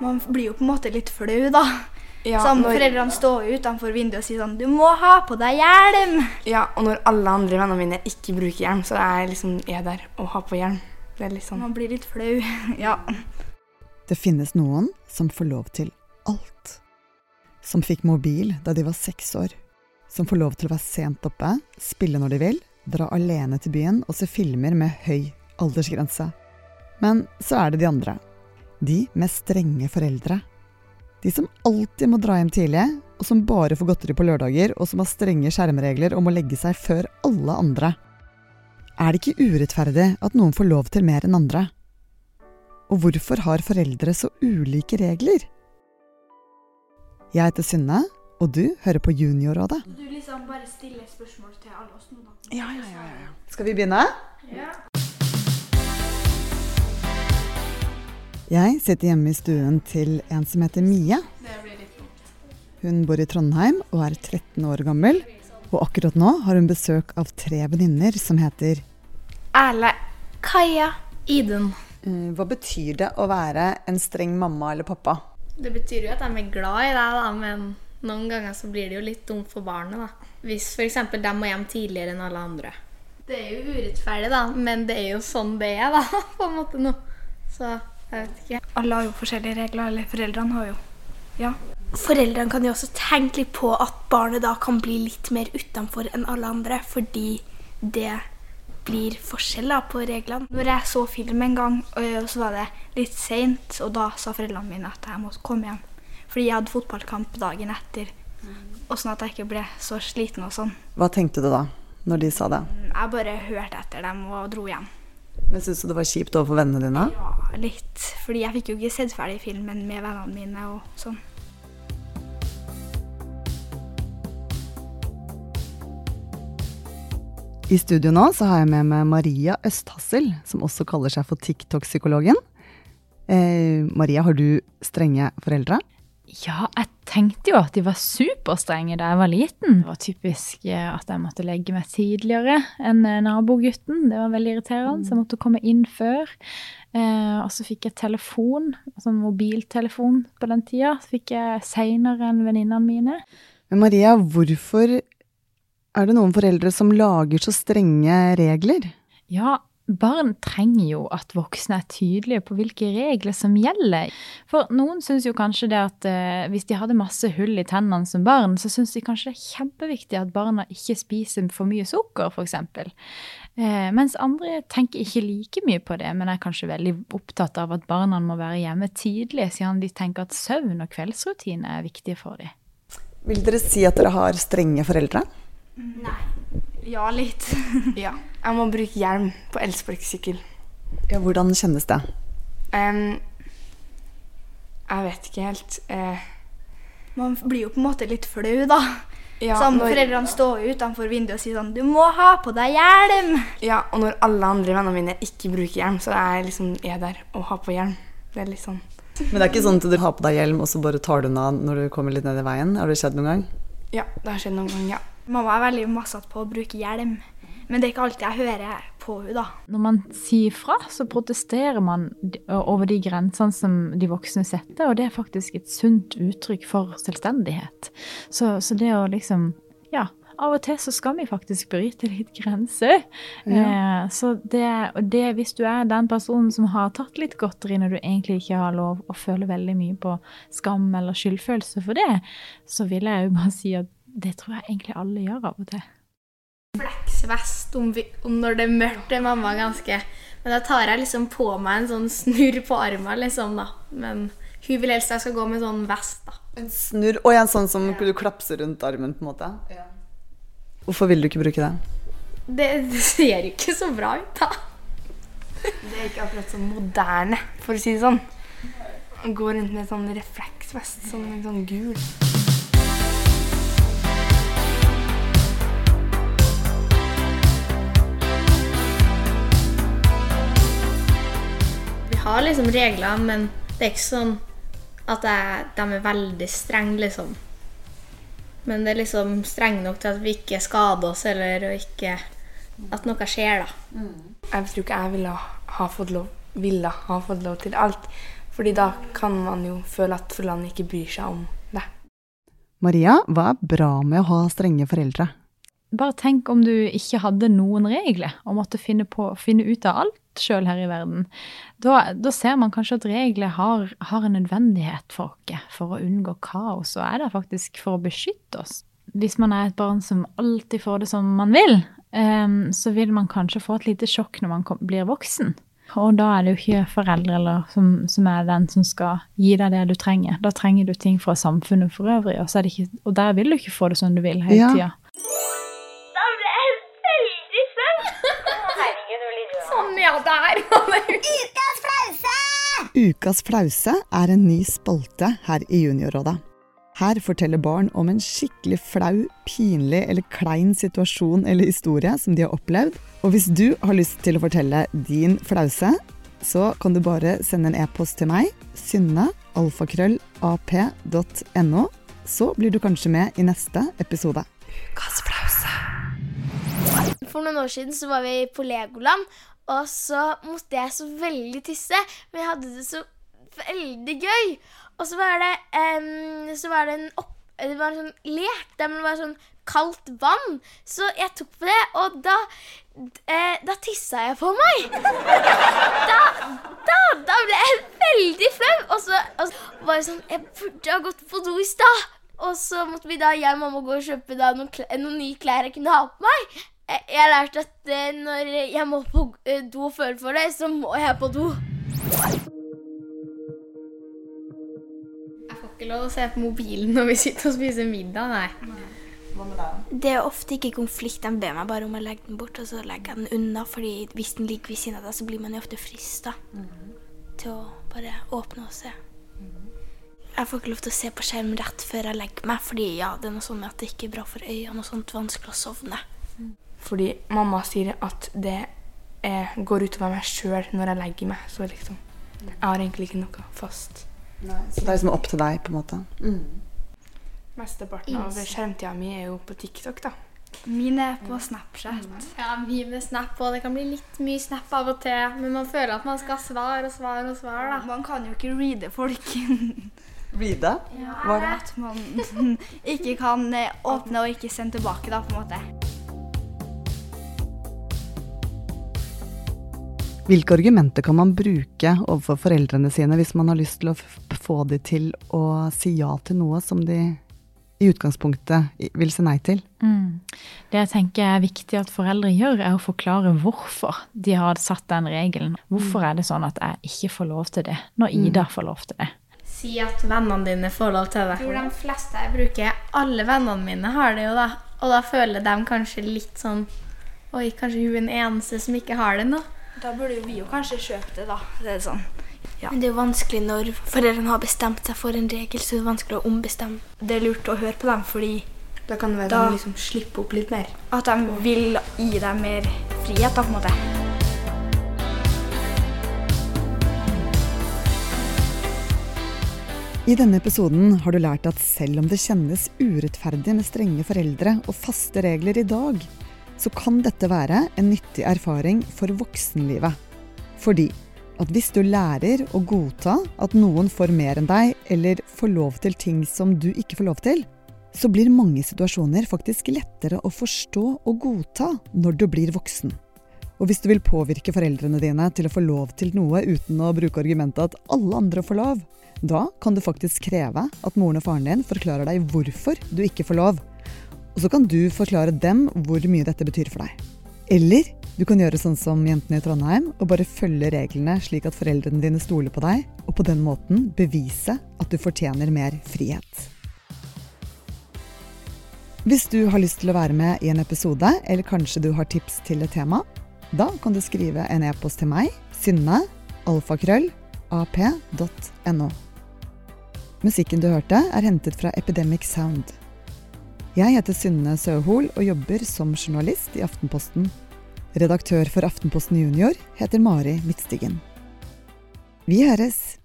Man blir jo på en måte litt flau, da. Ja, sånn, når, foreldrene står jo utenfor vinduet og sier sånn 'Du må ha på deg hjelm'. ja, og når alle andre vennene mine ikke bruker hjelm, så er jeg liksom er der og har på hjelm. Det er litt sånn Man blir litt flau. ja. Det finnes noen som får lov til alt. Som fikk mobil da de var seks år. Som får lov til å være sent oppe, spille når de vil, dra alene til byen og se filmer med høy aldersgrense. Men så er det de andre. De med strenge foreldre. De som alltid må dra hjem tidlig, og som bare får godteri på lørdager, og som har strenge skjermregler og må legge seg før alle andre. Er det ikke urettferdig at noen får lov til mer enn andre? Og hvorfor har foreldre så ulike regler? Jeg heter Synne, og du hører på Juniorrådet. Du liksom bare stiller spørsmål til alle oss nå, da. Ja, ja, ja, ja. Skal vi begynne? Ja. Jeg sitter hjemme i stuen til en som heter Mie. Hun bor i Trondheim og er 13 år gammel. Og akkurat nå har hun besøk av tre venninner som heter Erle, Kaja, Idun. eh, Hva betyr det å være en streng mamma eller pappa? Det betyr jo at de er glad i deg, da, men noen ganger så blir det jo litt dumt for barnet. da. Hvis f.eks. de må hjem tidligere enn alle andre. Det er jo urettferdig, da, men det er jo sånn det er, da, på en måte nå. Så jeg vet ikke. Alle har jo forskjellige regler, eller foreldrene har jo Ja. Foreldrene kan jo også tenke litt på at barnet da kan bli litt mer utenfor enn alle andre, fordi det blir forskjell da på reglene. Når jeg så film en gang, og så var det litt seint, og da sa foreldrene mine at jeg måtte komme hjem. Fordi jeg hadde fotballkamp dagen etter. Og sånn at jeg ikke ble så sliten og sånn. Hva tenkte du da, når de sa det? Jeg bare hørte etter dem og dro hjem. Men Syns du det var kjipt overfor vennene dine? Ja, litt. Fordi jeg fikk jo ikke sett ferdig filmen med vennene mine og sånn. I studio nå så har jeg med meg Maria Østhassel, som også kaller seg for TikTok-psykologen. Eh, Maria, har du strenge foreldre? Ja, jeg tenkte jo at de var superstrenge da jeg var liten. Det var typisk eh, at jeg måtte legge meg tidligere enn eh, nabogutten. Det var veldig irriterende, så jeg måtte komme inn før. Eh, og så fikk jeg telefon, sånn mobiltelefon på den tida. Så fikk jeg seinere enn venninnene mine. Men Maria, hvorfor er det noen foreldre som lager så strenge regler? Ja, barn trenger jo at voksne er tydelige på hvilke regler som gjelder. For noen syns jo kanskje det at eh, hvis de hadde masse hull i tennene som barn, så syns de kanskje det er kjempeviktig at barna ikke spiser for mye sukker, f.eks. Eh, mens andre tenker ikke like mye på det, men er kanskje veldig opptatt av at barna må være hjemme tidlig, siden de tenker at søvn og kveldsrutine er viktige for dem. Vil dere si at dere har strenge foreldre? Nei. Ja, litt. Ja. Jeg må bruke hjelm på elsparkesykkel. Ja, hvordan kjennes det? Um, jeg vet ikke helt. Uh, Man blir jo på en måte litt flau, da. ja, sånn, når, foreldrene står utenfor vinduet og sier sånn 'Du må ha på deg hjelm'. ja, og når alle andre vennene mine ikke bruker hjelm, så er jeg liksom er der og har på hjelm. Det er litt sånn Men det er ikke sånn at du har på deg hjelm, og så bare tar du den av når du kommer litt ned i veien? Har det skjedd noen gang? Ja, det har skjedd noen gang, ja. Mamma er veldig masete på å bruke hjelm. Men det er ikke alltid jeg hører på henne, da. Når man sier fra, så protesterer man over de grensene som de voksne setter, og det er faktisk et sunt uttrykk for selvstendighet. Så, så det å liksom Ja, av og til så skal vi faktisk bryte litt grenser. Eh, så det, og det, hvis du er den personen som har tatt litt godteri når du egentlig ikke har lov, å føle veldig mye på skam eller skyldfølelse for det, så vil jeg jo bare si at det tror jeg egentlig alle gjør av og til. Fleksvest om, om når det er mørkt, det er mamma ganske. Men da tar jeg liksom på meg en sånn snurr på armen, liksom, da. Men hun vil helst jeg skal gå med sånn vest, da. En snurr Og en sånn som du klapser rundt armen, på en måte? Hvorfor vil du ikke bruke det? Det, det ser ikke så bra ut, da. Det er ikke akkurat sånn moderne, for å si det sånn. Gå rundt med sånn refleksvest, sånn, sånn gul. Har liksom regler, men det er ikke sånn at jeg, de er veldig strenge, liksom. Men det er liksom streng nok til at vi ikke skader oss, eller og ikke at noe skjer, da. Jeg tror ikke jeg ville ha fått lov, ville ha fått lov til alt. Fordi da kan man jo føle at foreldrene ikke bryr seg om det. Maria, hva er bra med å ha strenge foreldre? Bare tenk om du ikke hadde noen regler og måtte finne, på, finne ut av alt sjøl her i verden. Da, da, ser man kanskje at regler har, har, en nødvendighet for oss for å unngå kaos, og er det faktisk for å beskytte oss. Hvis man er et barn som alltid får det som man vil, um, så vil man kanskje få et lite sjokk når man kom, blir voksen. Og da er det jo ikke foreldre eller, som, som, er den som skal gi deg det du trenger. Da trenger du ting fra samfunnet for øvrig, og, ikke, og der vil du ikke få det som du vil hele ja. tida. Ja, der Ukas flause! Ukas flause er en ny spalte her i Juniorrådet. Her forteller barn om en skikkelig flau, pinlig eller klein situasjon eller historie som de har opplevd. Og hvis du har lyst til å fortelle din flause, så kan du bare sende en e-post til meg, synne, alfakrøllap.no. Så blir du kanskje med i neste episode. Ukas flause. For noen år siden så var vi på Legoland, og så måtte jeg så veldig tisse. Men jeg hadde det så veldig gøy. Og så var det, um, så var det en opp, det var en sånn lek der det var sånn kaldt vann. Så jeg tok på det, og da eh, Da tissa jeg på meg. Da, da, da ble jeg veldig flau. Og så, og så var det sånn Jeg burde ha gått på do i stad. Og så måtte vi da, jeg og mamma gå og kjøpe da, noen, noen nye klær jeg kunne ha på meg. Jeg har lært at eh, når jeg må på eh, do og føle for det, så må jeg på do. Jeg får ikke lov å se på mobilen når vi sitter og spiser middag, nei. Hva med deg? Det er ofte ikke konflikt. De ber meg bare om å legge den bort, og så legger jeg den unna. fordi hvis den ligger ved siden av deg, så blir man jo ofte frista mm. til å bare åpne og se. Mm. Jeg får ikke lov til å se på skjerm rett før jeg legger meg, fordi ja, det er noe sånn at det ikke er bra for øynene og sånt, vanskelig å sovne. Fordi mamma sier at det er, går utover meg sjøl når jeg legger meg, så liksom Jeg har egentlig ikke noe fast. Nei, så det er liksom opp til deg, på en måte? Mm. Mesteparten av skjermtida mi er jo på TikTok, da. Min er på Snapchat. Mm. Ja, min er Snap, og det kan bli litt mye Snap av og til. Men man føler at man skal svare og svare og svare, da. Man kan jo ikke reade folk. reade? Ja, Hva er det? At man ikke kan eh, åpne og ikke sende tilbake, da, på en måte. Hvilke argumenter kan man bruke overfor foreldrene sine hvis man har lyst til å få dem til å si ja til noe som de i utgangspunktet vil si nei til? Mm. Det jeg tenker er viktig at foreldre gjør, er å forklare hvorfor de har satt den regelen. Hvorfor er det sånn at jeg ikke får lov til det, når mm. Ida får lov til det? Si at vennene dine får lov til det. For de fleste jeg bruker, alle vennene mine har det jo, da. Og da føler de kanskje litt sånn Oi, kanskje hun er den eneste som ikke har det nå. Da burde jo vi jo kanskje kjøpe det, da. Det er sånn. Ja. Men det er jo vanskelig når foreldrene har bestemt seg for en regel, så det er vanskelig å ombestemme. Det er lurt å høre på dem, fordi Da kan det være da, de liksom slipper opp litt mer. At de vil gi deg mer frihet, da, på en måte. I denne episoden har du lært at selv om det kjennes urettferdig med strenge foreldre og faste regler i dag, så kan dette være en nyttig erfaring for voksenlivet. Fordi at hvis du lærer å godta at noen får mer enn deg, eller får lov til ting som du ikke får lov til, så blir mange situasjoner faktisk lettere å forstå og godta når du blir voksen. Og hvis du vil påvirke foreldrene dine til å få lov til noe uten å bruke argumentet at alle andre får lov, da kan du faktisk kreve at moren og faren din forklarer deg hvorfor du ikke får lov, og så kan du forklare dem hvor mye dette betyr for deg. Eller du kan gjøre sånn som jentene i Trondheim og bare følge reglene slik at foreldrene dine stoler på deg, og på den måten bevise at du fortjener mer frihet. Hvis du har lyst til å være med i en episode, eller kanskje du har tips til et tema, da kan du skrive en e-post til meg, synne, alfakrøll, ap.no. Musikken du hørte, er hentet fra Epidemic Sound. Jeg heter Synne Søhol og jobber som journalist i Aftenposten. Redaktør for Aftenposten Junior heter Mari Midtstigen. Vi høres!